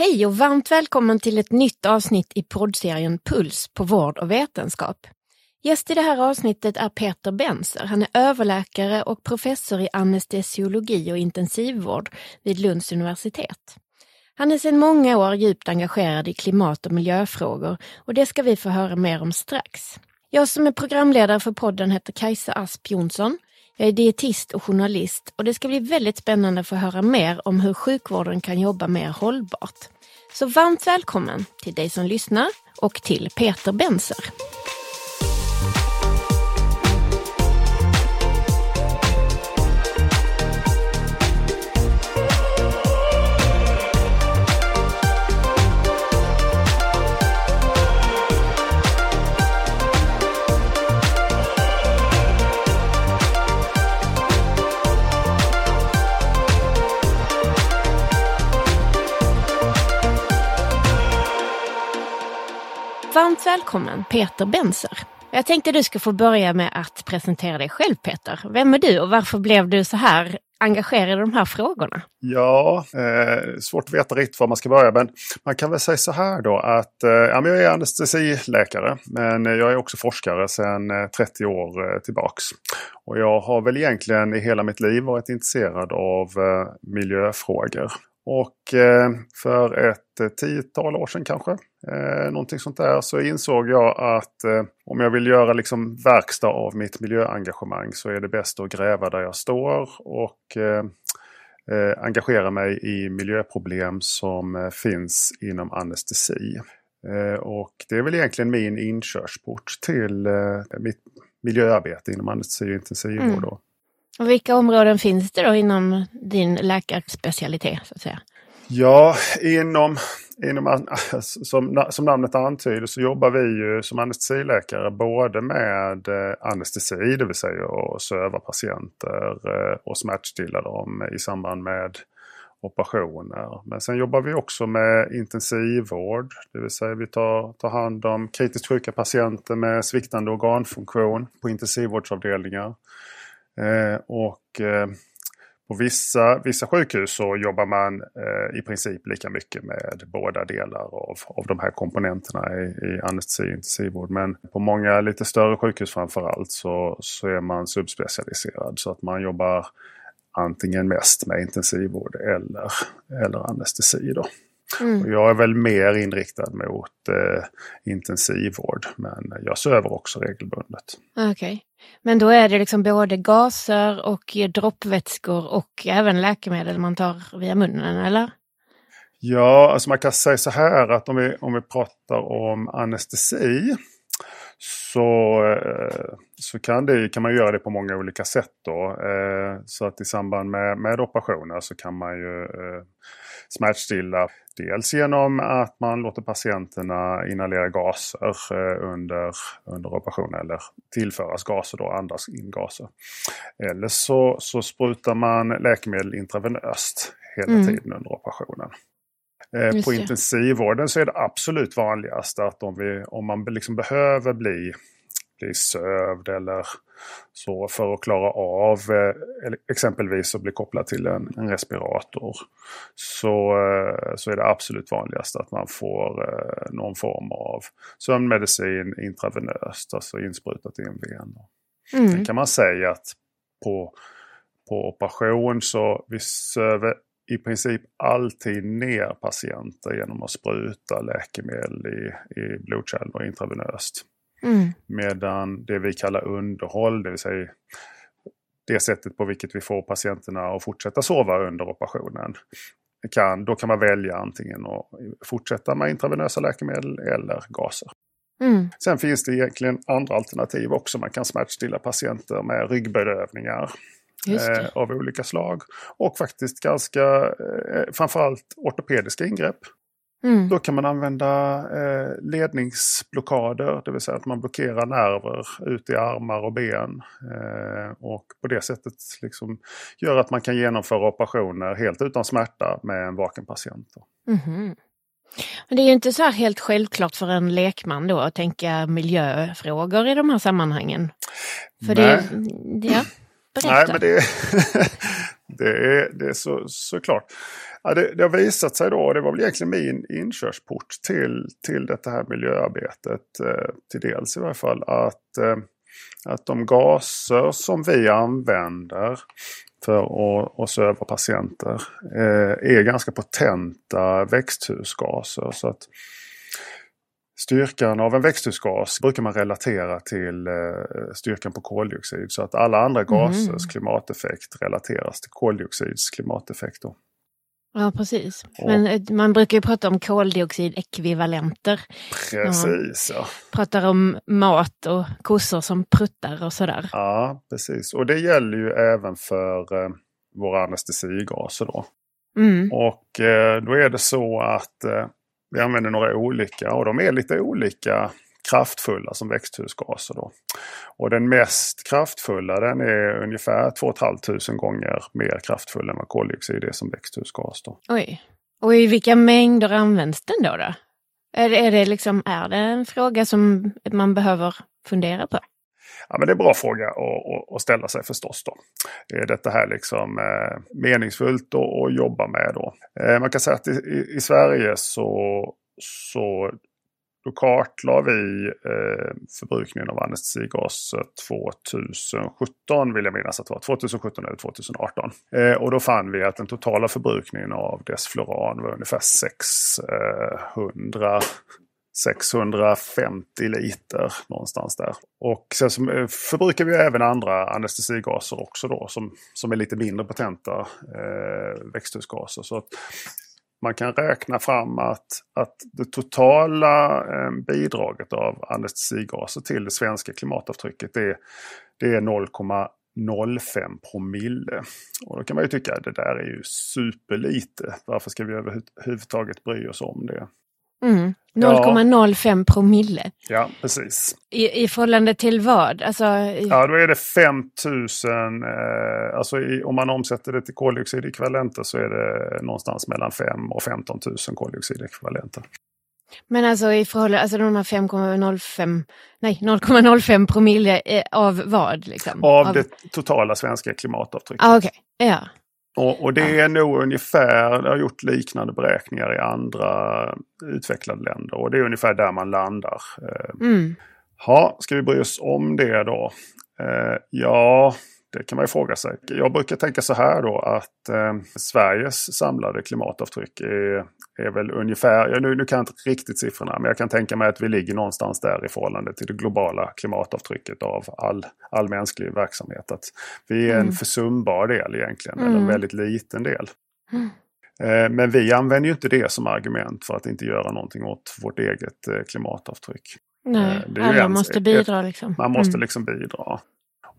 Hej och varmt välkommen till ett nytt avsnitt i poddserien Puls på vård och vetenskap. Gäst i det här avsnittet är Peter Benser. Han är överläkare och professor i anestesiologi och intensivvård vid Lunds universitet. Han är sedan många år djupt engagerad i klimat och miljöfrågor och det ska vi få höra mer om strax. Jag som är programledare för podden heter Kajsa Asp Jonsson. Jag är dietist och journalist och det ska bli väldigt spännande att få höra mer om hur sjukvården kan jobba mer hållbart. Så varmt välkommen till dig som lyssnar och till Peter Benser. Varmt välkommen Peter Benser. Jag tänkte du ska få börja med att presentera dig själv Peter. Vem är du och varför blev du så här engagerad i de här frågorna? Ja, eh, svårt att veta riktigt var man ska börja. Men man kan väl säga så här då att eh, jag är anestesiläkare. Men jag är också forskare sedan eh, 30 år eh, tillbaks. Och jag har väl egentligen i hela mitt liv varit intresserad av eh, miljöfrågor. Och eh, för ett eh, tiotal år sedan kanske, eh, någonting sånt där, så insåg jag att om jag vill göra liksom verkstad av mitt miljöengagemang så är det bäst att gräva där jag står och engagera mig i miljöproblem som finns inom anestesi. och det är väl egentligen min inkörsport till mitt miljöarbete inom anestesi och intensivvård. Mm. Och vilka områden finns det då inom din läkarspecialitet? Så att säga? Ja, inom, inom som, som namnet antyder så jobbar vi ju som anestesiläkare både med eh, anestesi, det vill säga att söva patienter eh, och smärtstilla dem i samband med operationer. Men sen jobbar vi också med intensivvård. Det vill säga vi tar, tar hand om kritiskt sjuka patienter med sviktande organfunktion på intensivvårdsavdelningar. Eh, och eh, på vissa, vissa sjukhus så jobbar man eh, i princip lika mycket med båda delar av, av de här komponenterna i, i anestesi och intensivvård. Men på många lite större sjukhus framförallt så, så är man subspecialiserad. Så att man jobbar antingen mest med intensivvård eller, eller anestesi. Då. Mm. Och jag är väl mer inriktad mot eh, intensivvård men jag söver också regelbundet. Okej. Okay. Men då är det liksom både gaser och droppvätskor och även läkemedel man tar via munnen eller? Ja, alltså man kan säga så här att om vi, om vi pratar om anestesi så, eh, så kan, det, kan man göra det på många olika sätt. Då. Eh, så att i samband med, med operationer så kan man ju eh, smärtstilla Dels genom att man låter patienterna inhalera gaser eh, under, under operationen eller tillföras gaser då, andas in gaser. Eller så, så sprutar man läkemedel intravenöst hela mm. tiden under operationen. Eh, på intensivvården så är det absolut vanligast att om, vi, om man liksom behöver bli bli sövd eller så för att klara av eh, exempelvis att bli kopplad till en, en respirator. Så, eh, så är det absolut vanligast att man får eh, någon form av sömnmedicin intravenöst, alltså insprutat i en ven. Mm. Sen kan man säga att på, på operation så vi söver i princip alltid ner patienter genom att spruta läkemedel i, i blodkärlen intravenöst. Mm. Medan det vi kallar underhåll, det vill säga det sättet på vilket vi får patienterna att fortsätta sova under operationen. Kan, då kan man välja antingen att fortsätta med intravenösa läkemedel eller gaser. Mm. Sen finns det egentligen andra alternativ också. Man kan smärtstilla patienter med ryggbedövningar eh, av olika slag. Och faktiskt ganska, eh, framförallt ortopediska ingrepp. Mm. Då kan man använda eh, ledningsblockader, det vill säga att man blockerar nerver ut i armar och ben. Eh, och på det sättet liksom gör att man kan genomföra operationer helt utan smärta med en vaken patient. Mm. Men det är ju inte så här helt självklart för en lekman då att tänka miljöfrågor i de här sammanhangen. För Nej. Det, ja. Berätta. Nej, men det, det är, det är så, såklart. Ja, det, det har visat sig då, och det var väl egentligen min inkörsport till, till det här miljöarbetet, eh, till dels i varje fall, att, eh, att de gaser som vi använder för att, att söva patienter eh, är ganska potenta växthusgaser. Så att Styrkan av en växthusgas brukar man relatera till eh, styrkan på koldioxid. Så att alla andra gasers mm. klimateffekt relateras till koldioxids klimateffekt. Då. Ja, precis. Men eh, man brukar ju prata om koldioxidekvivalenter. Precis, ja. Pratar om mat och kossor som pruttar och sådär. Ja, precis. Och det gäller ju även för eh, våra anestesigaser då. Mm. Och eh, då är det så att eh, vi använder några olika och de är lite olika kraftfulla som växthusgaser. Då. Och den mest kraftfulla den är ungefär 2 500 gånger mer kraftfull än vad koldioxid är som växthusgas. Då. Oj, och i vilka mängder används den då? då? Är, är, det liksom, är det en fråga som man behöver fundera på? Ja, men det är en bra fråga att, att ställa sig förstås. Då. Är detta här liksom eh, meningsfullt att jobba med då? Eh, man kan säga att i, i, i Sverige så, så då kartlade vi eh, förbrukningen av anestesigas 2017 vill jag minnas att det var. 2017 eller 2018. Eh, och då fann vi att den totala förbrukningen av desfluran var ungefär 600 650 liter någonstans där. Och sen så eh, förbrukar vi även andra anestesigaser också då som, som är lite mindre potenta eh, växthusgaser. Så att man kan räkna fram att, att det totala eh, bidraget av anestesigaser till det svenska klimatavtrycket det, det är 0,05 promille. Och då kan man ju tycka att det där är ju superlite. Varför ska vi överhuvudtaget bry oss om det? Mm. 0,05 ja. promille. Ja, precis. I, I förhållande till vad? Alltså, i... Ja, då är det 5000, eh, alltså i, om man omsätter det till koldioxidekvivalenter så är det någonstans mellan 5 och 15 000 koldioxidekvivalenter. Men alltså i förhållande, alltså de här 5,05, nej 0,05 promille av vad? Liksom? Av, av, det totala svenska klimatavtrycket. Ah, okay. ja. Och, och, det är nog ungefär, det har gjort liknande beräkningar i andra utvecklade länder och det är ungefär där man landar. Eh, mm. Ja, ska vi bry oss om det då? Eh, ja, det kan man ju fråga sig. Jag brukar tänka så här då att eh, Sveriges samlade klimatavtryck är, är väl ungefär, ja, nu, nu kan jag inte riktigt siffrorna, men jag kan tänka mig att vi ligger någonstans där i förhållande till det globala klimatavtrycket av all, all mänsklig verksamhet. Att vi är en mm. försumbar del egentligen, mm. eller en mm. väldigt liten del. Mm. Eh, men vi använder ju inte det som argument för att inte göra någonting åt vårt eget eh, klimatavtryck. Nej, eh, alla måste bidra liksom. Man måste mm. liksom bidra.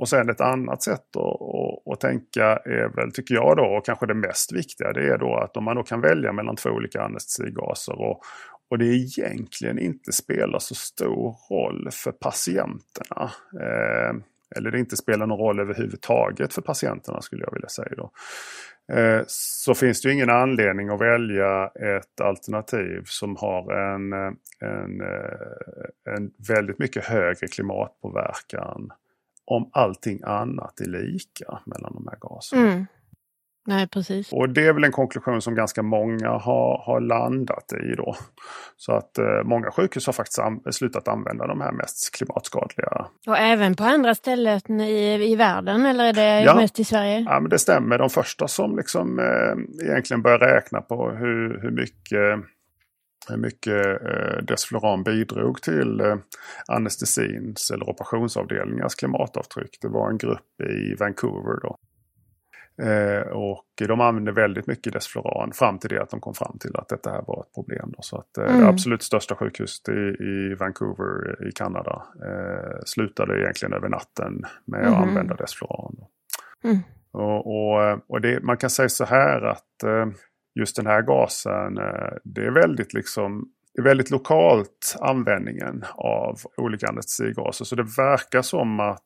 Och sen ett annat sätt att, att, att, tänka är väl, tycker jag då, och kanske det mest viktiga, det är då att om man då kan välja mellan två olika anestesigaser och, och det egentligen inte spelar så stor roll för patienterna. Eh, eller det inte spelar någon roll överhuvudtaget för patienterna skulle jag vilja säga då. Eh, så finns det ju ingen anledning att välja ett alternativ som har en, en, eh, en väldigt mycket högre klimatpåverkan om allting annat är lika mellan de här gaserna. Mm. Nej, precis. Och det är väl en konklusion som ganska många har, har landat i då. Så att eh, många sjukhus har faktiskt an slutat använda de här mest klimatskadliga. Och även på andra ställen i, i världen eller är det ja. mest i Sverige? Ja, men det stämmer. De första som liksom eh, egentligen börjar räkna på hur, hur mycket hur mycket eh, Desfloran bidrog till eh, anestesins eller operationsavdelningars klimatavtryck. Det var en grupp i Vancouver då. Eh, och de använde väldigt mycket Desfloran fram till det att de kom fram till att detta här var ett problem. Då. Så att eh, mm. det absolut största sjukhuset i, i Vancouver i Kanada eh, slutade egentligen över natten med mm. att använda Desfloran. Mm. Och, och, och det, man kan säga så här att eh, just den här gasen, eh, det är väldigt liksom det är väldigt lokalt användningen av olika anestesigaser. Så det verkar som att,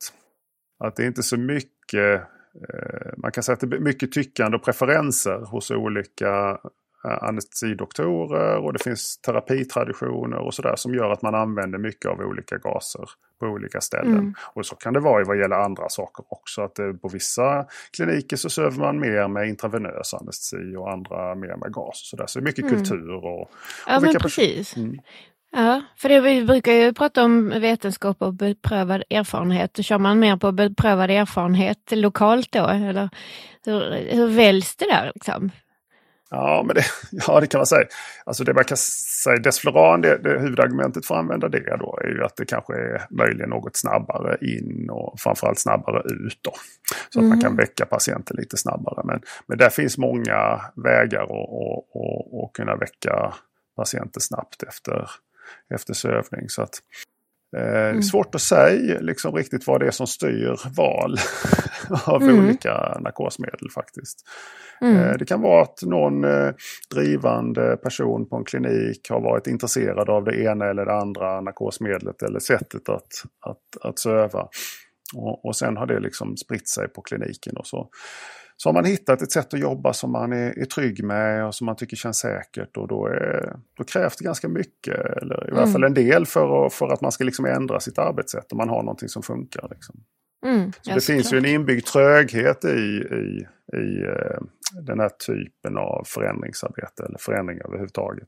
att det inte är så mycket, eh, man kan säga att det är mycket tyckande och preferenser hos olika anestesidoktorer och det finns terapitraditioner och sådär som gör att man använder mycket av olika gaser på olika ställen. Mm. Och så kan det vara vad gäller andra saker också. Att det, på vissa kliniker så söver man mer med intravenös anestesi och andra mer med gas. Så, där. så det är mycket mm. kultur och, och Ja men precis. Mm. Ja, för det, vi brukar ju prata om vetenskap och beprövad erfarenhet. Kör man mer på beprövad erfarenhet lokalt då? Eller hur, hur väljs det där? Liksom? Ja, men det, ja, det kan man säga. Alltså det man kan säga, Desfloran, det, det huvudargumentet för att använda det då är ju att det kanske är möjligen något snabbare in och framförallt snabbare ut. Då. Så mm. att man kan mm. väcka patienter lite snabbare. Men, men där finns många vägar att kunna väcka patienter snabbt efter, efter sövning. Så att, mm. Svårt att säga liksom riktigt vad det är som styr val av mm. olika narkosmedel faktiskt. Mm. Eh, det kan vara att någon eh, drivande person på en klinik har varit intresserad av det ena eller det andra narkosmedlet eller sättet att, att, att söva. Och, och sen har det liksom spritt sig på kliniken och så så har man hittat ett sätt att jobba som man är, är trygg med och som man tycker känns säkert. Och då, är, då krävs det ganska mycket, eller i mm. alla fall en del för, att, för att man ska liksom ändra sitt arbetssätt om man har någonting som funkar. Liksom. Mm, så det finns klart. ju en inbyggd tröghet i, i, i uh, den här typen av förändringsarbete eller förändring överhuvudtaget.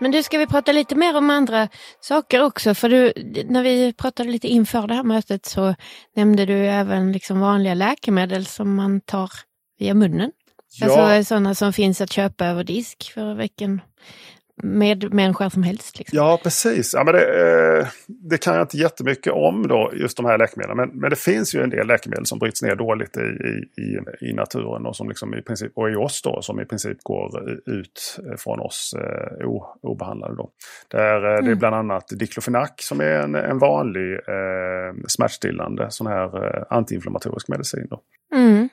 Men du, ska vi prata lite mer om andra saker också? För du, när vi pratade lite inför det här mötet så nämnde du även liksom vanliga läkemedel som man tar via munnen. Ja. Alltså sådana som finns att köpa över disk för vilken medmänniska som helst. Liksom. Ja, precis. Ja, men det, eh, det, kan jag inte jättemycket om då, just de här läkemedlen. Men, men det finns ju en del läkemedel som bryts ner dåligt i, i, i naturen och, som liksom i princip, och i oss då, som i princip går ut från oss eh, obehandlade. Då. Där, mm. Det är mm. bland annat diklofenak som är en, en vanlig eh, smärtstillande sån här eh, antiinflammatorisk medicin. Då. Mm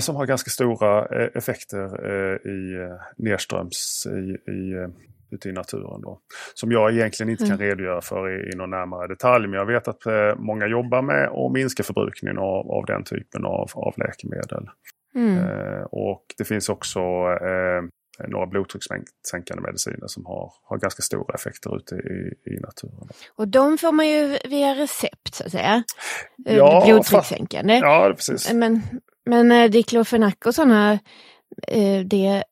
som har ganska stora effekter i nedströms i, i ute i naturen. Då. Som jag egentligen inte kan mm. redogöra för i, i någon närmare detalj. Men jag vet att eh, många jobbar med att minska förbrukningen av, av den typen av, av läkemedel. Mm. Eh, och det finns också eh, några blodtryckssänkande mediciner som har, har ganska stora effekter ute i, i naturen. Och de får man ju via recept så att säga? Eh, ja, Blodtryckssänkande? Ja, precis. Men, men eh, diklofenak och sådana, eh, det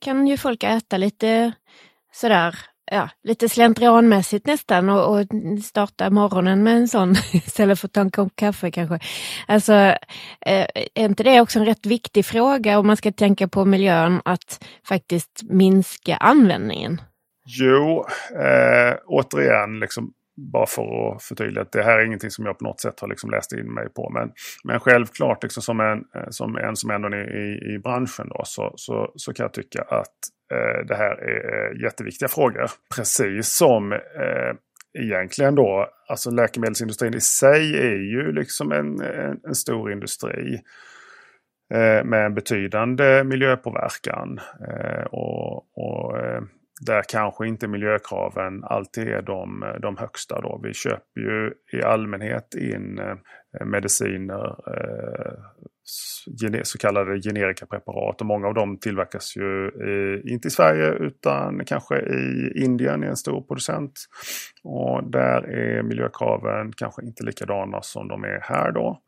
kan ju folk äta lite sådär, ja, lite slentrianmässigt nästan och, och starta morgonen med en sån istället för att ta en kopp kaffe kanske. Alltså, eh, är inte det också en rätt viktig fråga om man ska tänka på miljön att faktiskt minska användningen? Jo, eh, återigen, liksom, bara för att förtydliga att det här är ingenting som jag på något sätt har liksom läst in mig på. Men, men självklart liksom som, en, eh, som en som ändå är i, i branschen då, så, så, så kan jag tycka att eh, det här är eh, jätteviktiga frågor. Precis som eh, egentligen då, alltså läkemedelsindustrin i sig är ju liksom en, en, en stor industri eh, med en betydande miljöpåverkan. Eh, och, och eh, där kanske inte miljökraven alltid är de, de högsta. Då. Vi köper ju i allmänhet in eh, mediciner, eh, så kallade generikapreparat. Och många av dem tillverkas ju inte i Sverige utan kanske i Indien, i en stor producent. Och där är miljökraven kanske inte likadana som de är här då.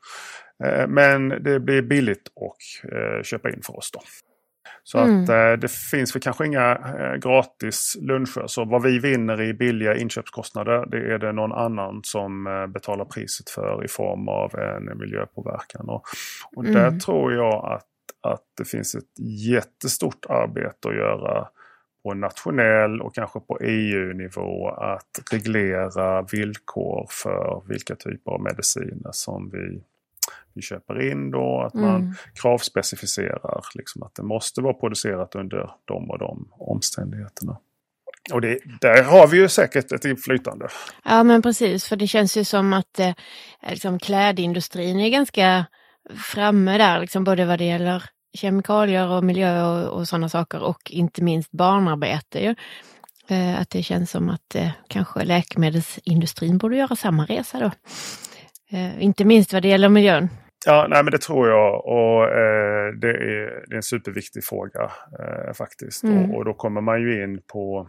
Eh, men det blir billigt att köpa in för oss då. Så mm. att eh, det finns väl kanske inga eh, gratis luncher. Så vad vi vinner i billiga inköpskostnader det är det någon annan som eh, betalar priset för i form av en miljöpåverkan. Och, och mm. där tror jag att, att det finns ett jättestort arbete att göra på nationell och kanske på EU-nivå att reglera villkor för vilka typer av mediciner som vi vi köper in då. Att man mm. kravspecificerar liksom att det måste vara producerat under de och de omständigheterna. Och det, där har vi ju säkert ett inflytande. Ja men precis, för det känns ju som att eh, liksom, klädindustrin är ganska framme där, liksom, både vad det gäller kemikalier och miljö och, och sådana saker och inte minst barnarbete. Ju. Eh, att det känns som att eh, kanske läkemedelsindustrin borde göra samma resa då. Eh, inte minst vad det gäller miljön. Ja, nej, men det tror jag. Och eh, det, är, det är en superviktig fråga eh, faktiskt. Mm. Och, och, då kommer man ju in på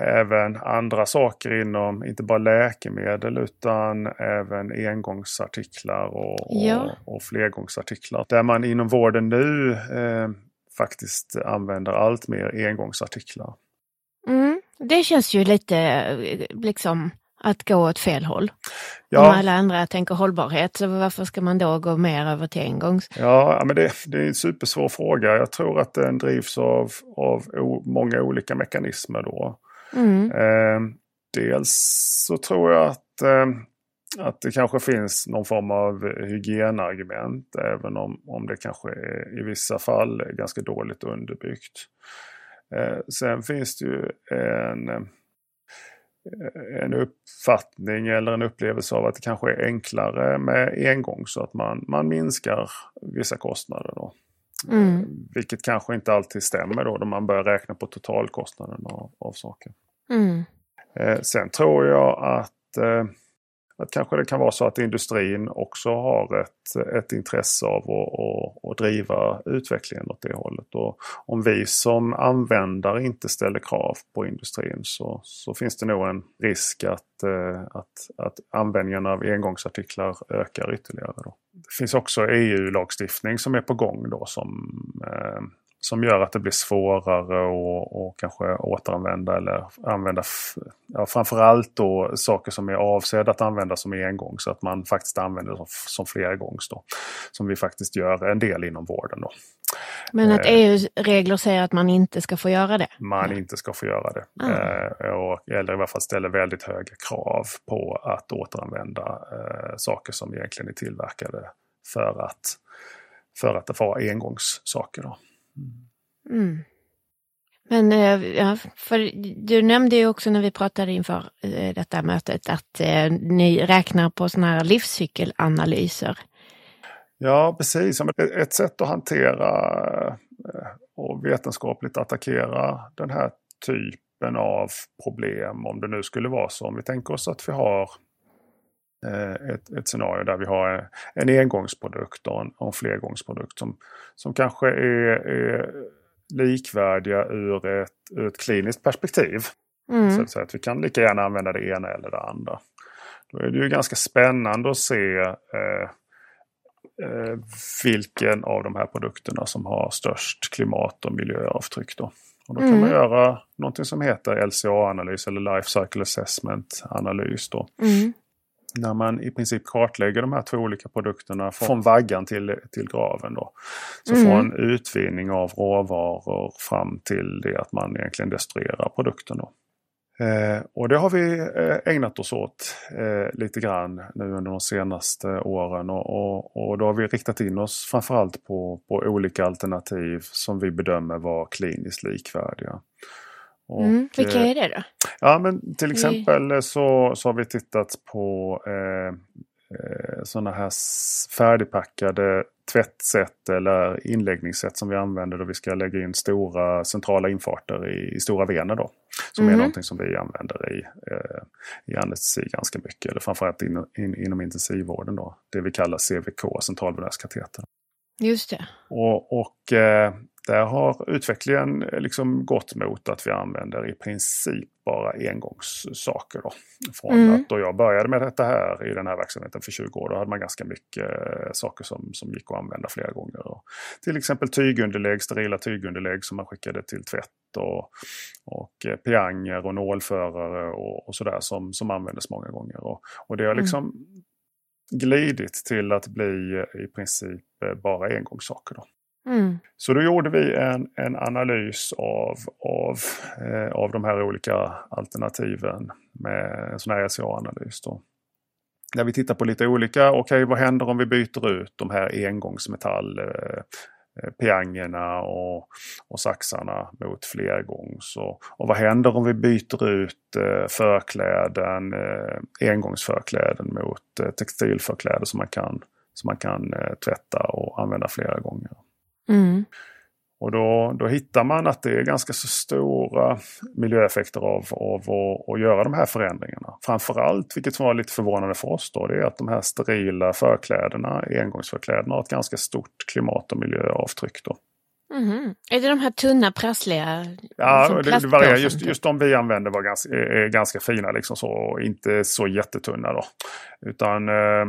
även andra saker inom, inte bara läkemedel utan även engångsartiklar och, ja. och, och flergångsartiklar. Där man inom vården nu eh, faktiskt använder allt mer engångsartiklar. Mm, det känns ju lite eh, liksom att gå åt fel håll. Ja. Om alla andra tänker hållbarhet, så varför ska man då gå mer över till engångs? Ja, men det, det är en supersvår fråga. Jag tror att den drivs av, av många olika mekanismer då. Mm. Eh, dels så tror jag att, eh, att det kanske finns någon form av hygienargument. Även om, om det kanske är, i vissa fall är ganska dåligt underbyggt. Eh, sen finns det ju en en uppfattning eller en upplevelse av att det kanske är enklare med engång så att man, man minskar vissa kostnader. Då. Mm. Vilket kanske inte alltid stämmer då, då man börjar räkna på totalkostnaden av, av saker. Mm. Eh, sen tror jag att eh, att kanske det kan vara så att industrin också har ett, ett intresse av att, att, att driva utvecklingen åt det hållet. Och om vi som användare inte ställer krav på industrin så, så finns det nog en risk att, eh, att, att användningen av engångsartiklar ökar ytterligare. Då. Det finns också EU-lagstiftning som är på gång då som eh, som gör att det blir svårare att kanske återanvända eller använda ja, framförallt då saker som är avsedda att användas som engång så att man faktiskt använder som, som flergångs. Då, som vi faktiskt gör en del inom vården. Då. Men att eh, EU-regler säger att man inte ska få göra det? Man inte ska få göra det. Ah. Eh, och, eller i alla fall ställer väldigt höga krav på att återanvända eh, saker som egentligen är tillverkade för att, för att det var engångssaker. Då. Mm. Men eh, ja, för du nämnde ju också när vi pratade inför eh, detta mötet att eh, ni räknar på sådana här livscykelanalyser. Ja, precis. Ett sätt att hantera eh, och vetenskapligt attackera den här typen av problem, om det nu skulle vara så. Om vi tänker oss att vi har ett, ett scenario där vi har en engångsprodukt och en, och en flergångsprodukt som, som kanske är, är likvärdiga ur ett, ur ett kliniskt perspektiv. Mm. Så att, säga, att vi kan lika gärna använda det ena eller det andra. Då är det ju ganska spännande att se eh, eh, vilken av de här produkterna som har störst klimat och miljöavtryck. Då. Och då kan mm. man göra någonting som heter LCA-analys eller Life Cycle Assessment-analys. Då. Mm när man i princip kartlägger de här två olika produkterna från vaggan till, till graven. Då. Så mm. från utvinning av råvaror fram till det att man egentligen destruerar produkten. Då. Eh, och det har vi eh, ägnat oss åt eh, lite grann nu under de senaste åren. Och, och, och, då har vi riktat in oss framförallt på, på olika alternativ som vi bedömer vara kliniskt likvärdiga. Och, mm, vilka är det då? Ja men till exempel så, så har vi tittat på eh, eh, sådana här färdigpackade tvättsätt eller inläggningssätt som vi använder då vi ska lägga in stora centrala infarter i, i stora vener. Då, som mm. är någonting som vi använder i, eh, i anestesi ganska mycket. Eller framförallt in, in, inom intensivvården. Då, det vi kallar CVK, centralvenös kateter. Just det. Och, och eh, där har utvecklingen eh, liksom gått mot att vi använder i princip bara engångssaker. Då. Från mm. att då jag började med detta här i den här verksamheten för 20 år, då hade man ganska mycket eh, saker som, som gick att använda flera gånger. Och till exempel tygunderlägg, sterila tygunderlägg som man skickade till tvätt och, och eh, pianger och nålförare och, och sådär som, som användes många gånger. Och, och det har mm. liksom mm. glidit till att bli i princip bara engångssaker. Då. Mm. Så då gjorde vi en, en analys av, av, eh, av de här olika alternativen med en sån här SCA-analys. Där vi tittar på lite olika, okej okay, vad händer om vi byter ut de här engångsmetall eh, eh, piangerna och, och saxarna mot flergångs. Och, och vad händer om vi byter ut eh, förkläden, eh, engångsförkläden mot eh, textilförkläden som man kan, som man kan eh, tvätta och använda flera gånger. Mm. Och då, då hittar man att det är ganska så stora miljöeffekter av, av att, att göra de här förändringarna. Framförallt, vilket var lite förvånande för oss då, det är att de här sterila förklädena, engångsförklädena, har ett ganska stort klimat och miljöavtryck. Då. Mm. Är det de här tunna prassliga? Ja, det, det varierar. Just, just de vi använder var ganska, är ganska fina liksom så inte så jättetunna då. Utan eh,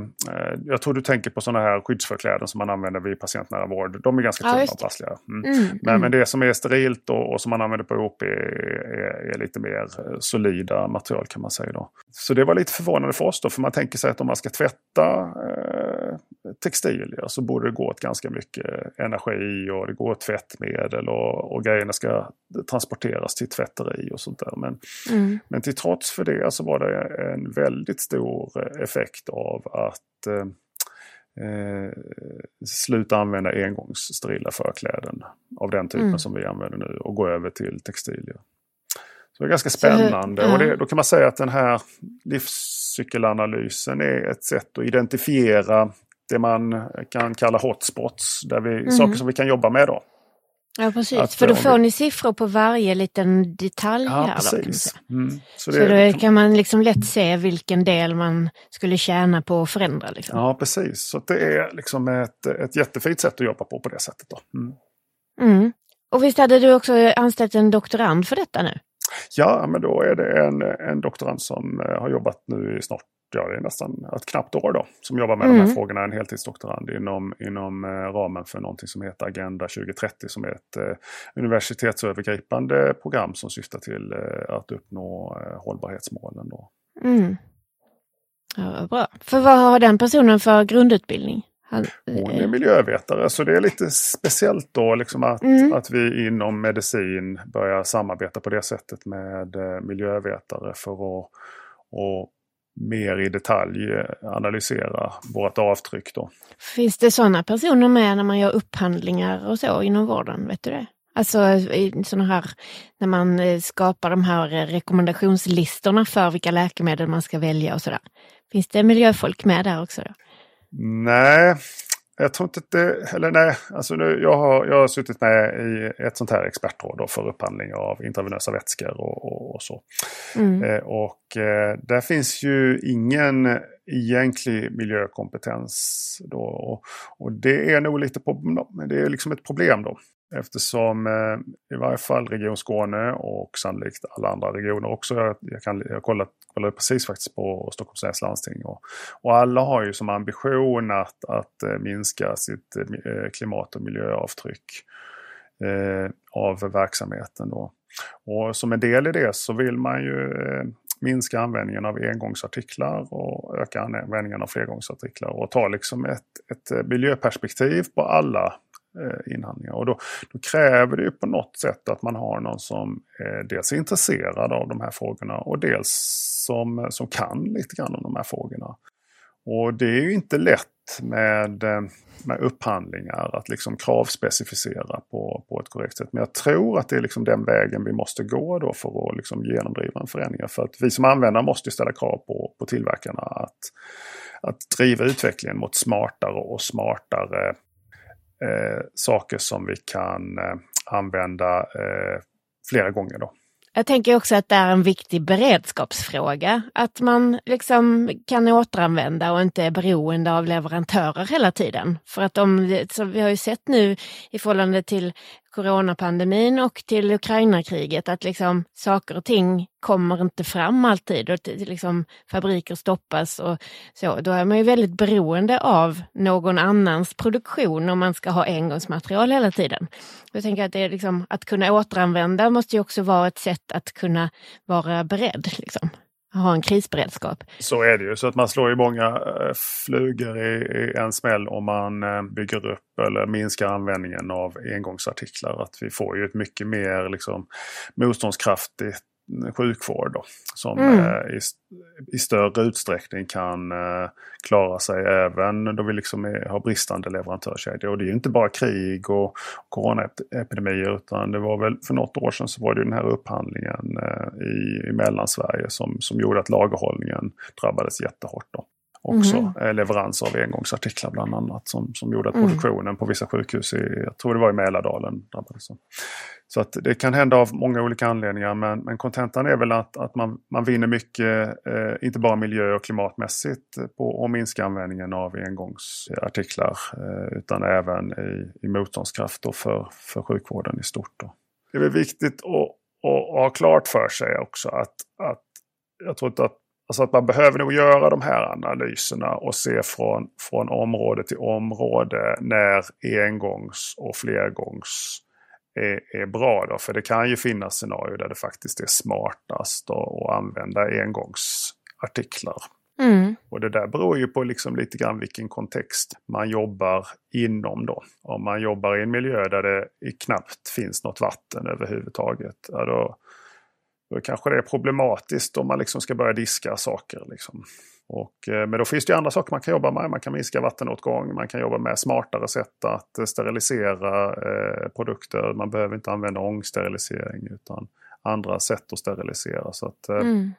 jag tror du tänker på sådana här skyddsförkläden som man använder vid patientnära vård. De är ganska tunna ja, och prassliga. Mm. Mm, men, mm. men det som är sterilt och, och som man använder på OP är, är, är, lite mer solida material kan man säga då. Så det var lite förvånande för oss då, för man tänker sig att om man ska tvätta eh, textilier så borde det gå åt ganska mycket energi och det går åt tvättmedel och, och grejerna ska transporteras till tvätteri och sånt där. Men, mm. men till trots för det så var det en väldigt stor effekt av att eh, eh sluta använda engångssterila förkläden av den typen mm. som vi använder nu och gå över till textilier. Så det är ganska spännande. Och det, då kan man säga att den här livscykelanalysen är ett sätt att identifiera det man kan kalla hotspots. Där vi, mm. Saker som vi kan jobba med då. Ja precis, att, för då får ni siffror på varje liten detalj ja, här. Precis. Då, mm. Så, det, så då kan man liksom lätt se vilken del man skulle tjäna på att förändra. Liksom. Ja precis, så det är liksom ett, ett jättefint sätt att jobba på på det sättet. Då. Mm. Mm. Och visst hade du också anställt en doktorand för detta nu? Ja, men då är det en, en doktorand som eh, har jobbat nu i snart ja, det är nästan ett knappt år då, som jobbar med mm. de här mm. frågorna, en heltidsdoktorand inom, inom eh, ramen för någonting som heter Agenda 2030 som är ett eh, universitetsövergripande program som syftar till eh, att uppnå eh, hållbarhetsmålen. Då. Mm. Ja, bra. För vad har den personen för grundutbildning? Han, Hon är miljövetare så det är lite speciellt då liksom att, mm. att vi inom medicin börjar samarbeta på det sättet med eh, miljövetare för att och mer i detalj eh, analysera vårt avtryck. Då. Finns det sådana personer med när man gör upphandlingar och så inom vården? Vet du det? Alltså i sådana här, när man eh, skapar de här eh, rekommendationslistorna för vilka läkemedel man ska välja och sådär. Finns det miljöfolk med där också? Då? Nej, jag tror inte att det, eller nej, alltså nu, jag, har, jag har suttit med i ett sånt här expertråd för upphandling av intravenösa vätskor och, och, och så. Mm. Eh, och eh, där finns ju ingen egentlig miljökompetens. Då, och, och det är nog lite på, det är liksom ett problem då. Eftersom eh, i varje fall Region Skåne och sannolikt alla andra regioner också. Jag, jag, kan, jag kollat, kollade precis faktiskt på Stockholms läns landsting. Och, och, alla har ju som ambition att, att eh, minska sitt eh, klimat och miljöavtryck eh, av verksamheten. Då. Och som en del i det så vill man ju eh, minska användningen av engångsartiklar och öka användningen av flergångsartiklar och ta liksom ett, ett eh, miljöperspektiv på alla Eh, inhandlingar. Och då, då, kräver det ju på något sätt att man har någon som eh, dels är intresserad av de här frågorna och dels som, som kan lite grann om de här frågorna. Och det är ju inte lätt med, eh, med upphandlingar att liksom kravspecificera på, på ett korrekt sätt. Men jag tror att det är liksom den vägen vi måste gå då för att liksom genomdriva en förändring. För att vi som användare måste ställa krav på, på tillverkarna att, att driva utvecklingen mot smartare och smartare eh, saker som vi kan eh, använda eh, flera gånger. Då. Jag tänker också att det är en viktig beredskapsfråga. Att man liksom kan återanvända och inte är beroende av leverantörer hela tiden. För att de, så vi har ju sett nu i förhållande till coronapandemin och till Ukrainakriget, att liksom saker och ting kommer inte fram alltid och liksom fabriker stoppas och så. Då är man ju väldigt beroende av någon annans produktion om man ska ha engångsmaterial hela tiden. Jag tänker att det är liksom, att kunna återanvända måste ju också vara ett sätt att kunna vara beredd. Liksom ha en krisberedskap. Så är det ju. Så att man slår ju många eh, flugor i, en smäll om man eh, bygger upp eller minskar användningen av engångsartiklar. Att vi får ju ett mycket mer liksom, motståndskraftigt sjukvård då, som mm. eh, i, i, större utsträckning kan eh, klara sig även då vi liksom är, har bristande leverantörskedjor. Och det är ju inte bara krig och coronaepidemier utan det var väl för något år sedan så var det den här upphandlingen eh, i, i Mellansverige som, som gjorde att lagerhållningen drabbades jättehårt. Då. Också. Mm. Leveranser av engångsartiklar bland annat som, som gjorde att mm. produktionen mm. på vissa sjukhus, i, jag tror det var i Mälardalen, drabbades. Så att det kan hända av många olika anledningar men, kontentan är väl att, att man, man vinner mycket, eh, inte bara miljö och klimatmässigt på att minska användningen av engångsartiklar eh, utan även i, i motståndskraft för, för sjukvården i stort. Då. Det är viktigt att, att, ha klart för sig också att, att jag tror inte att Alltså att man behöver nog göra de här analyserna och se från, från område till område när engångs och flergångs är, är bra. Då. För det kan ju finnas scenarier där det faktiskt är smartast att använda engångsartiklar. Mm. Och det där beror ju på liksom lite grann vilken kontext man jobbar inom då. Om man jobbar i en miljö där det knappt finns något vatten överhuvudtaget. Ja, då, då kanske det är problematiskt om man liksom ska börja diska saker. Liksom. Och, eh, men då finns det andra saker man kan jobba med. Man kan minska vattenåtgång, man kan jobba med smartare sätt att eh, sterilisera eh, produkter. Man behöver inte använda ångsterilisering utan andra sätt att sterilisera. Så att, eh, mm.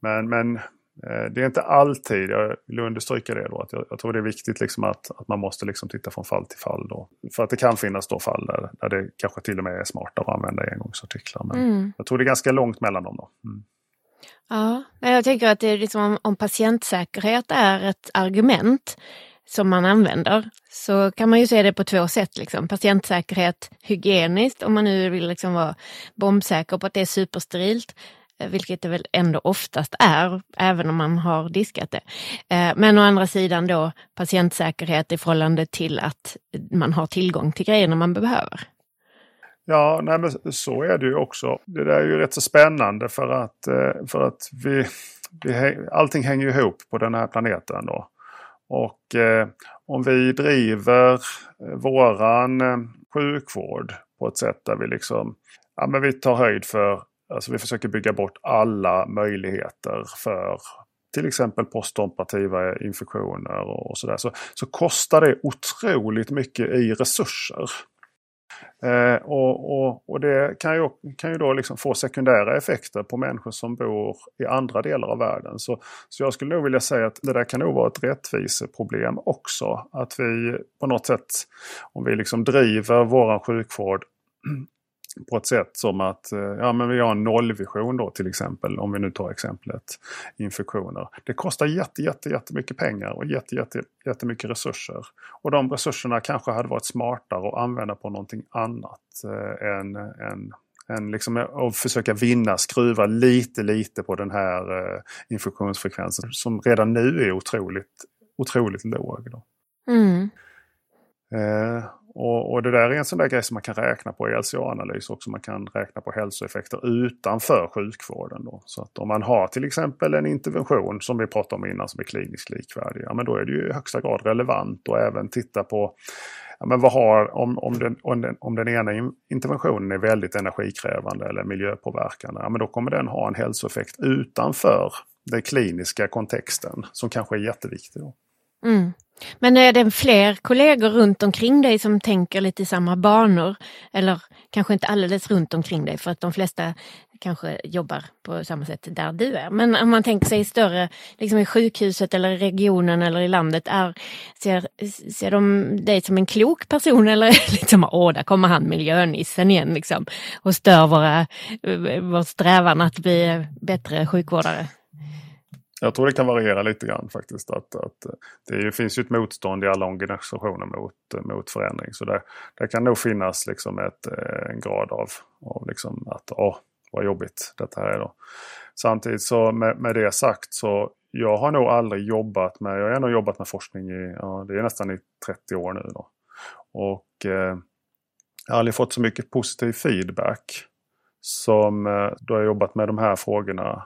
Men, men det är inte alltid, jag vill understryka det då, att jag, jag tror det är viktigt liksom att, att man måste liksom titta från fall till fall. Då. För att det kan finnas då fall där, där det kanske till och med är smartare att använda engångsartiklar. Men mm. jag tror det är ganska långt mellan dem. Då. Mm. Ja, jag tänker att det är liksom om, om patientsäkerhet är ett argument som man använder så kan man ju se det på två sätt. Liksom. Patientsäkerhet hygieniskt om man nu vill liksom vara bombsäker på att det är supersterilt. Eh, vilket det väl ändå oftast är, även om man har diskat det. Eh, men å andra sidan då patientsäkerhet i förhållande till att man har tillgång till grejerna man behöver. Ja, nej, men så är det ju också. Det där är ju rätt så spännande för att, eh, för att vi, vi, allting hänger ihop på den här planeten. Då. Och eh, om vi driver våran sjukvård på ett sätt där vi liksom ja, men vi tar höjd för Alltså vi försöker bygga bort alla möjligheter för till exempel postoperativa infektioner och sådär. Så, så kostar det otroligt mycket i resurser. Eh, och, och, och, det kan ju, kan ju då liksom få sekundära effekter på människor som bor i andra delar av världen. Så, så jag skulle nog vilja säga att det där kan nog vara ett rättviseproblem också. Att vi på något sätt, om vi liksom driver våran sjukvård på ett sätt som att eh, ja, men vi har en nollvision då till exempel. Om vi nu tar exemplet infektioner. Det kostar jätte, jätte, jättemycket pengar och jätte, jätte, jättemycket resurser. Och de resurserna kanske hade varit smartare att använda på någonting annat eh, än, än än liksom att försöka vinna, skruva lite lite på den här eh, infektionsfrekvensen som redan nu är otroligt, otroligt låg. Då. Mm. Eh, och, och, det där är en sån där grej som man kan räkna på i LCA-analys också. Man kan räkna på hälsoeffekter utanför sjukvården. Då. Så att om man har till exempel en intervention som vi pratade om innan som är kliniskt likvärdig. Ja, men då är det ju i högsta grad relevant att även titta på ja, men vad har, om, om, den, om, den, om den ena interventionen är väldigt energikrävande eller miljöpåverkande. Ja, men då kommer den ha en hälsoeffekt utanför den kliniska kontexten som kanske är jätteviktig. Då. Mm. Men är det fler kollegor runt omkring dig som tänker lite i samma banor? Eller kanske inte alldeles runt omkring dig för att de flesta kanske jobbar på samma sätt där du är. Men om man tänker sig större, liksom i sjukhuset eller i regionen eller i landet, är, ser, ser de dig som en klok person eller liksom, åh, där kommer han miljönissen igen liksom och stör våra, eh, vår strävan att bli bättre sjukvårdare? Jag tror det kan variera lite grann faktiskt. Att, att eh, det finns ju ett motstånd i alla organisationer mot, eh, mot förändring. Så där, där kan nog finnas liksom ett, eh, en grad av, av liksom att åh, vad jobbigt detta här är. Då. Samtidigt så med, med det sagt så jag har nog aldrig jobbat med, jag har nog jobbat med forskning i, ja, det är nästan i 30 år nu. Då. Och eh, jag har aldrig fått så mycket positiv feedback som eh, då jag jobbat med de här frågorna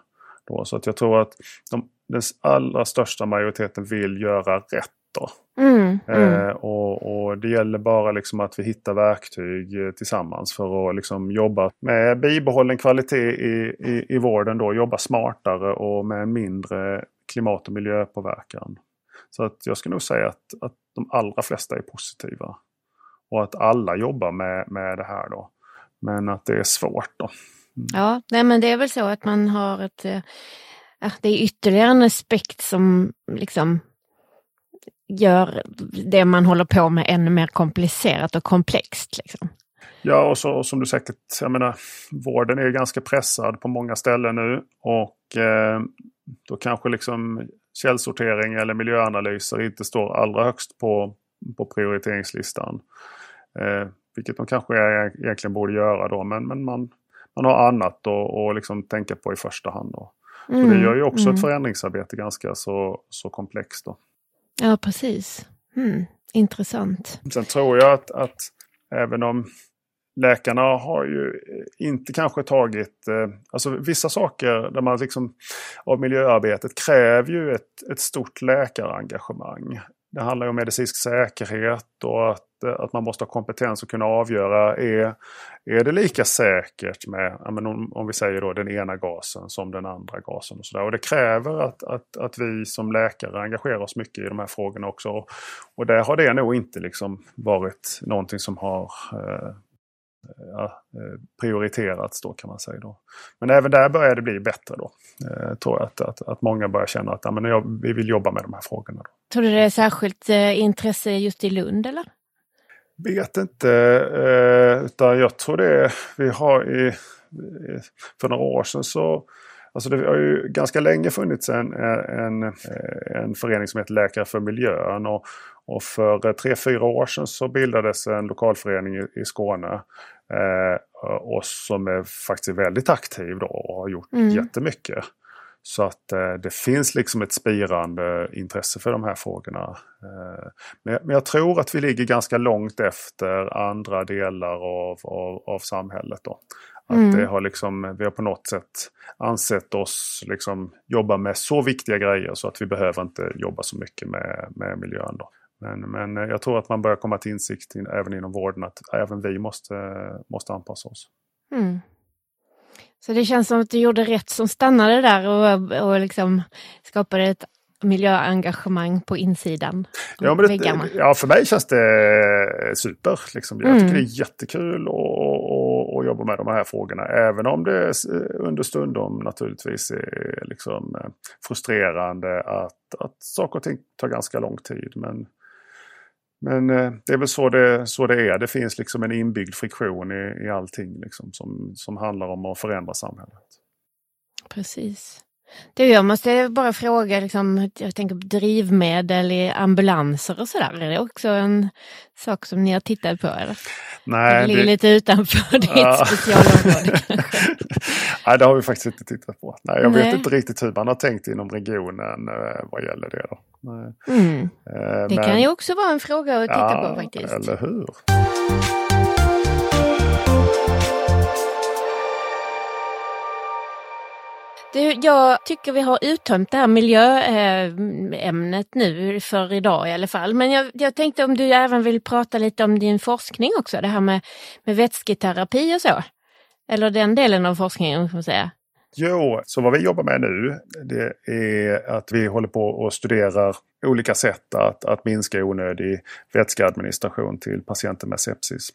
då. Så att jag tror att de, den allra största majoriteten vill göra rätt. Då. Mm, mm. Eh, och, och, Det gäller bara liksom att vi hittar verktyg eh, tillsammans för att liksom jobba med bibehållen kvalitet i, i, i vården. Då, jobba smartare och med mindre klimat och miljöpåverkan. Så att jag skulle nog säga att, att de allra flesta är positiva. Och att alla jobbar med, med det här då. Men att det är svårt då. Mm. Ja, nej men det är väl så att man har ett ja, det är ytterligare en aspekt som liksom gör det man håller på med ännu mer komplicerat och komplext. Liksom. Ja, och, så, och som du säkert, jag menar, vården är ganska pressad på många ställen nu. Och eh, då kanske liksom källsortering eller miljöanalyser inte står allra högst på, på prioriteringslistan. Eh, vilket de kanske egentligen borde göra då, men, men man, man har annat att liksom tänka på i första hand. Då. Mm, så det gör ju också mm. ett förändringsarbete ganska så, så komplext. Då. Ja, precis. Mm, intressant. Sen tror jag att, att även om läkarna har ju inte kanske tagit... Eh, alltså vissa saker där man liksom, av miljöarbetet kräver ju ett, ett stort läkarengagemang. Det handlar om medicinsk säkerhet och att, eh, att man måste ha kompetens att kunna avgöra är, är det lika säkert med, om, om vi säger då den ena gasen som den andra gasen. Och, så där. och det kräver att, att, att vi som läkare engagerar oss mycket i de här frågorna också. Och, och där har det nog inte liksom varit någonting som har eh, ja, eh, prioriterats då kan man säga. Då. Men även där börjar det bli bättre då. Eh, tror jag att, att, att många börjar känna att ja, men jag, vi vill jobba med de här frågorna. Då. Tror du det är särskilt eh, intresse just i Lund eller? Vet inte. Eh, utan jag tror det vi har i, för några år sedan så Alltså det har ju ganska länge funnits en, en, en förening som heter Läkare för miljön. Och, och för tre, fyra år sedan så bildades en lokalförening i, i Skåne. Eh, och som är faktiskt väldigt aktiv då och har gjort mm. jättemycket. Så att eh, det finns liksom ett spirande intresse för de här frågorna. Eh, men, men, jag tror att vi ligger ganska långt efter andra delar av, av, av samhället. Då. Att mm. det har liksom, vi har på något sätt ansett oss liksom jobba med så viktiga grejer så att vi behöver inte jobba så mycket med, med miljön. Då. Men, men jag tror att man börjar komma till insikt in, även inom vården att även vi måste, måste anpassa oss. Mm. Så det känns som att du gjorde rätt som stannade där och, och liksom skapade ett miljöengagemang på insidan? Ja, men det, ja, för mig känns det super. Liksom. Jag tycker mm. det är jättekul att jobba med de här frågorna. Även om det understundom naturligtvis är liksom eh, frustrerande att, att saker och ting tar ganska lång tid. Men men eh, det är väl så det, så det är. Det finns liksom en inbyggd friktion i, i allting liksom, som, som handlar om att förändra samhället. Precis. Du, jag måste bara fråga, liksom, jag tänker på drivmedel i ambulanser och sådär. Är det också en sak som ni har tittat på? Eller? Nej, det ligger det... lite utanför ditt ja. specialområde Nej, det har vi faktiskt inte tittat på. Nej, jag Nej. vet inte riktigt hur man har tänkt inom regionen eh, vad gäller det. Då. Mm. Eh, det Men... kan ju också vara en fråga att titta ja, på faktiskt. Eller hur. Du, jag tycker vi har uttömt det här miljöämnet nu för idag i alla fall. Men jag, jag, tänkte om du även vill prata lite om din forskning också, det här med, med vätsketerapi och så. Eller den delen av forskningen, får man säga. Jo, så vad vi jobbar med nu det är att vi håller på och studerar olika sätt att, att minska onödig vätskeadministration till patienter med sepsis.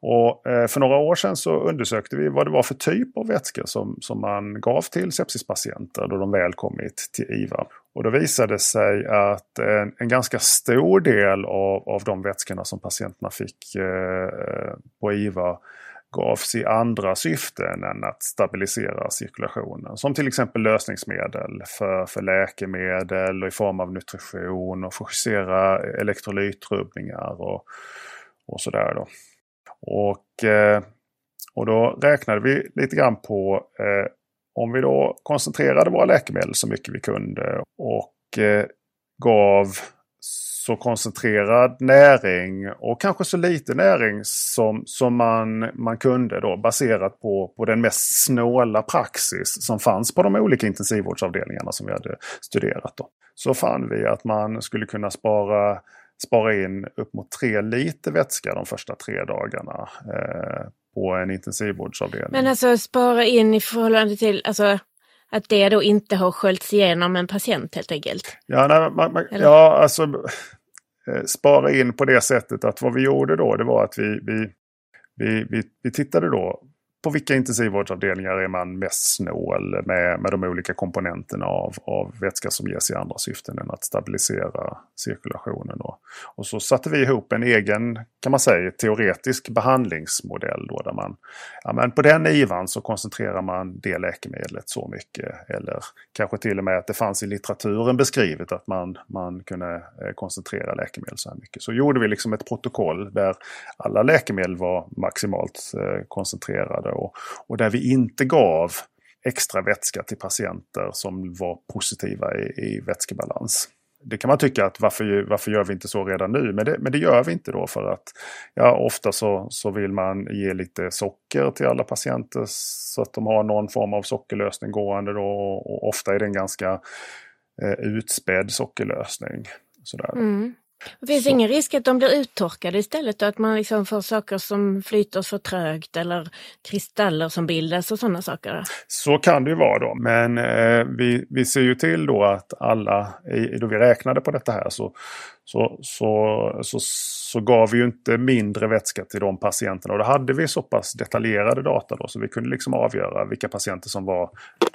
Och, eh, för några år sedan så undersökte vi vad det var för typ av vätskor som, som man gav till sepsispatienter då de väl kommit till IVA. Och då visade det sig att en, en ganska stor del av, av de vätskorna som patienterna fick eh, på IVA gavs i andra syften än att stabilisera cirkulationen. Som till exempel lösningsmedel för, för läkemedel och i form av nutrition och fokusera elektrolytrubbningar och, och sådär. Då. Och, eh, och då räknade vi lite grann på eh, om vi då koncentrerade våra läkemedel så mycket vi kunde och eh, gav så koncentrerad näring och kanske så lite näring som, som man, man kunde då baserat på, på den mest snåla praxis som fanns på de olika intensivvårdsavdelningarna som vi hade studerat. Då. Så fann vi att man skulle kunna spara, spara in upp mot tre liter vätska de första tre dagarna eh, på en intensivvårdsavdelning. Men alltså spara in i förhållande till, alltså att det då inte har sköljts igenom en patient helt enkelt? Ja, nej, man, man, ja alltså eh, spara in på det sättet att vad vi gjorde då det var att vi, vi, vi, vi, vi tittade då på vilka intensivvårdsavdelningar är man mest snål med, med de olika komponenterna av, av vätska som ges i andra syften än att stabilisera cirkulationen. Och, Och så satte vi ihop en egen, kan man säga, teoretisk behandlingsmodell. Då, där man, ja, men på den IVAn så koncentrerar man det läkemedlet så mycket. Eller kanske till och med att det fanns i litteraturen beskrivet att man, man kunde eh, koncentrera läkemedel så här mycket. Så gjorde vi liksom ett protokoll där alla läkemedel var maximalt eh, koncentrerade och, och där vi inte gav extra vätska till patienter som var positiva i, i vätskebalans. Det kan man tycka att varför, varför gör vi inte så redan nu? Men det, men det gör vi inte då för att ja, ofta så, så vill man ge lite socker till alla patienter så att de har någon form av sockerlösning gående då. Och ofta är det en ganska eh, utspädd sockerlösning. Sådär. Mm. Det finns så. ingen risk att de blir uttorkade istället och att man liksom får saker som flyter för trögt eller kristaller som bildas och sådana saker? Så kan det ju vara då. Men eh, vi, vi ser ju till då att alla, då vi räknade på detta här så, så, så, så, så gav vi ju inte mindre vätska till de patienterna. Och då hade vi så pass detaljerade data då så vi kunde liksom avgöra vilka patienter som var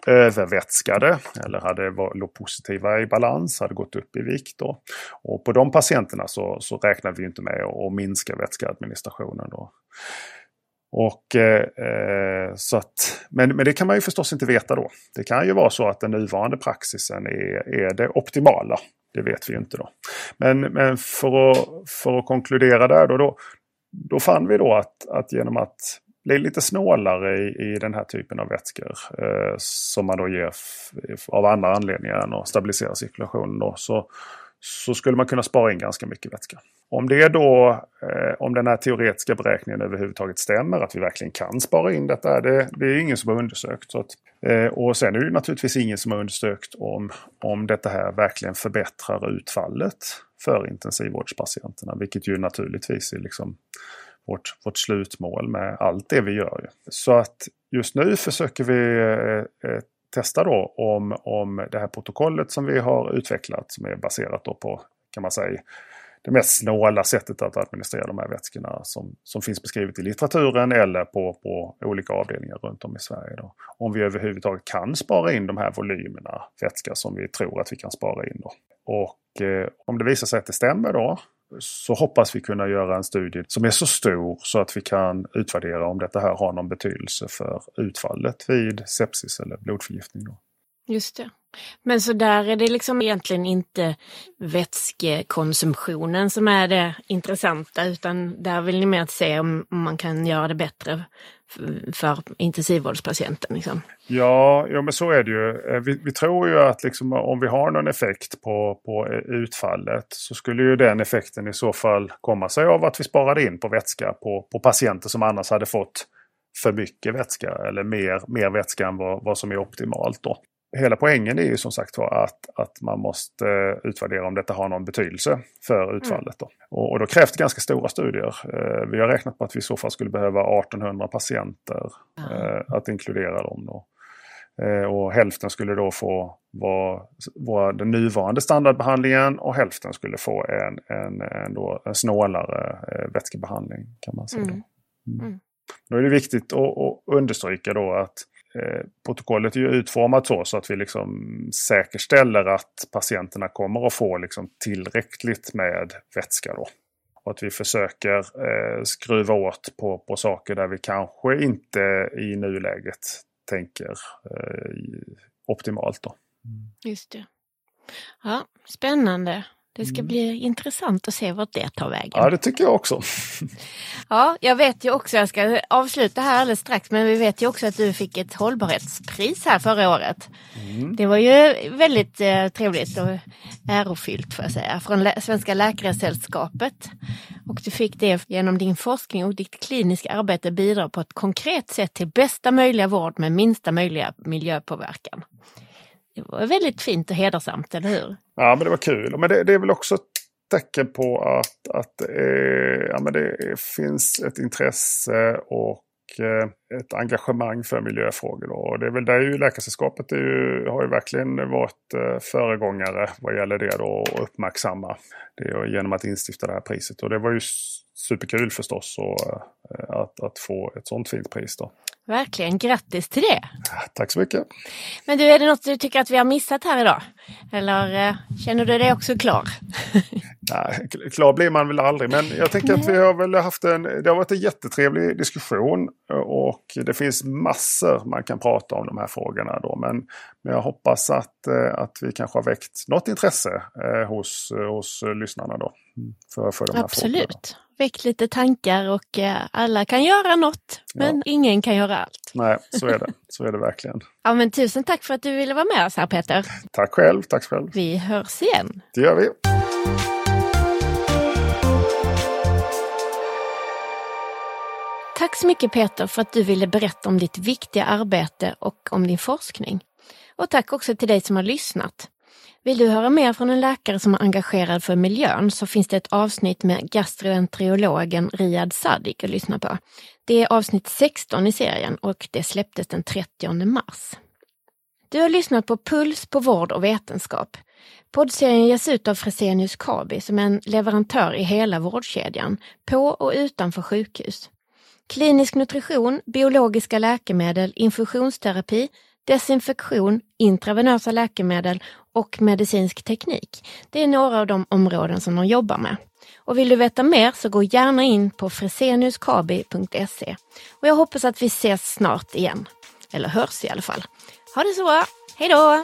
övervätskade eller hade, låg positiva i balans, hade gått upp i vikt. Då. Och på de patienterna så, så räknade vi inte med att minska vätskeadministrationen. Då. Och, eh, så att, men, men det kan man ju förstås inte veta då. Det kan ju vara så att den nuvarande praxisen är, är det optimala. Det vet vi inte då. Men, men för, att, för att konkludera där då, då, då fann vi då att, att genom att bli lite snålare i, i den här typen av vätskor eh, som man då ger av andra anledningar än att stabilisera cirkulationen då, så, så skulle man kunna spara in ganska mycket vätska. Om det då, eh, om den här teoretiska beräkningen överhuvudtaget stämmer, att vi verkligen kan spara in detta, det, det är ingen som har undersökt. Så att, eh, och sen är det naturligtvis ingen som har undersökt om, om detta här verkligen förbättrar utfallet för intensivvårdspatienterna, vilket ju naturligtvis är liksom vårt, vårt slutmål med allt det vi gör. Så att just nu försöker vi eh, eh testa då om, om det här protokollet som vi har utvecklat som är baserat då på kan man säga det mest snåla sättet att administrera de här vätskorna som, som finns beskrivet i litteraturen eller på, på olika avdelningar runt om i Sverige. Då. Om vi överhuvudtaget kan spara in de här volymerna vätska som vi tror att vi kan spara in. Då. Och eh, om det visar sig att det stämmer då så hoppas vi kunna göra en studie som är så stor så att vi kan utvärdera om detta här har någon betydelse för utfallet vid sepsis eller blodförgiftning. Då. Just det. Men så där är det liksom egentligen inte vätskekonsumtionen som är det intressanta utan där vill ni mer se om man kan göra det bättre för intensivvårdspatienten. Liksom. Ja, ja, men så är det ju. Eh, vi, vi tror ju att liksom, eh, om vi har någon effekt på, på eh, utfallet så skulle ju den effekten i så fall komma sig av att vi sparade in på vätska på, på patienter som annars hade fått för mycket vätska eller mer, mer vätska än vad, vad som är optimalt. Då hela poängen är ju som sagt var att, att man måste utvärdera om detta har någon betydelse för mm. utfallet. Då. Och, och då krävs det ganska stora studier. Eh, vi har räknat på att vi i så fall skulle behöva 1800 patienter eh, att inkludera dem. Då. Eh, och hälften skulle då få vara, vara den nuvarande standardbehandlingen och hälften skulle få en, en, en, då, en snålare eh, vätskebehandling. kan man säga. Mm. Mm. mm. Då är det viktigt att, att understryka då att Eh, Eh, protokollet är ju utformat så, så att vi liksom säkerställer att patienterna kommer att få liksom tillräckligt med vätska. Då. Och att vi försöker eh, skruva åt på, på saker där vi kanske inte i nuläget tänker eh, optimalt. Då. Mm. Just det. Ja, Spännande. Det ska mm. bli intressant att se vart det tar vägen. Ja, det tycker jag också. ja, jag vet ju också, jag ska avsluta här alldeles strax, men vi vet ju också att du fick ett hållbarhetspris här förra året. Mm. Det var ju väldigt eh, trevligt och ärofyllt får jag säga, från Lä Svenska Läkaresällskapet. Och du fick det genom din forskning och ditt kliniska arbete bidrar på ett konkret sätt till bästa möjliga vård med minsta möjliga miljöpåverkan. Det var väldigt fint och hedersamt, eller hur? Ja, men det var kul. Men det, det är väl också ett tecken på att, att eh, ja, men det finns ett intresse och eh, ett engagemang för miljöfrågor. Då. Och det är väl där ju Läkarsällskapet ju, har ju verkligen varit eh, föregångare vad gäller det då och uppmärksamma det genom att instifta det här priset. Och det var ju superkul förstås och, eh, att, att få ett sånt fint pris. Då. Verkligen, grattis till det! Tack så mycket! Men du, är det något du tycker att vi har missat här idag? Eller eh, känner du dig också klar? Nej, klar blir man väl aldrig, men jag tänker att vi har väl haft en, det har varit en jättetrevlig diskussion och det finns massor man kan prata om de här frågorna då. Men, men jag hoppas att, eh, att vi kanske har väckt något intresse eh, hos, hos lyssnarna då. För, för de här Absolut. Frågorna. Väckt lite tankar och eh, alla kan göra något, men ja. ingen kan göra allt. Nej, så är det. Så är det verkligen. Ja, men tusen tack för att du ville vara med oss här Peter. Tack själv, tack själv. Vi hörs igen. Det gör vi. Tack så mycket Peter för att du ville berätta om ditt viktiga arbete och om din forskning. Och tack också till dig som har lyssnat. Vill du höra mer från en läkare som är engagerad för miljön så finns det ett avsnitt med gastroenterologen Riyad Sadik att lyssna på. Det är avsnitt 16 i serien och det släpptes den 30 mars. Du har lyssnat på Puls på vård och vetenskap. Poddserien ges ut av Fresenius Kabi som är en leverantör i hela vårdkedjan, på och utanför sjukhus. Klinisk nutrition, biologiska läkemedel, infusionsterapi, desinfektion, intravenösa läkemedel och medicinsk teknik. Det är några av de områden som de jobbar med. Och vill du veta mer så gå gärna in på freseniuskabi.se. Och jag hoppas att vi ses snart igen. Eller hörs i alla fall. Ha det så bra! Hej då!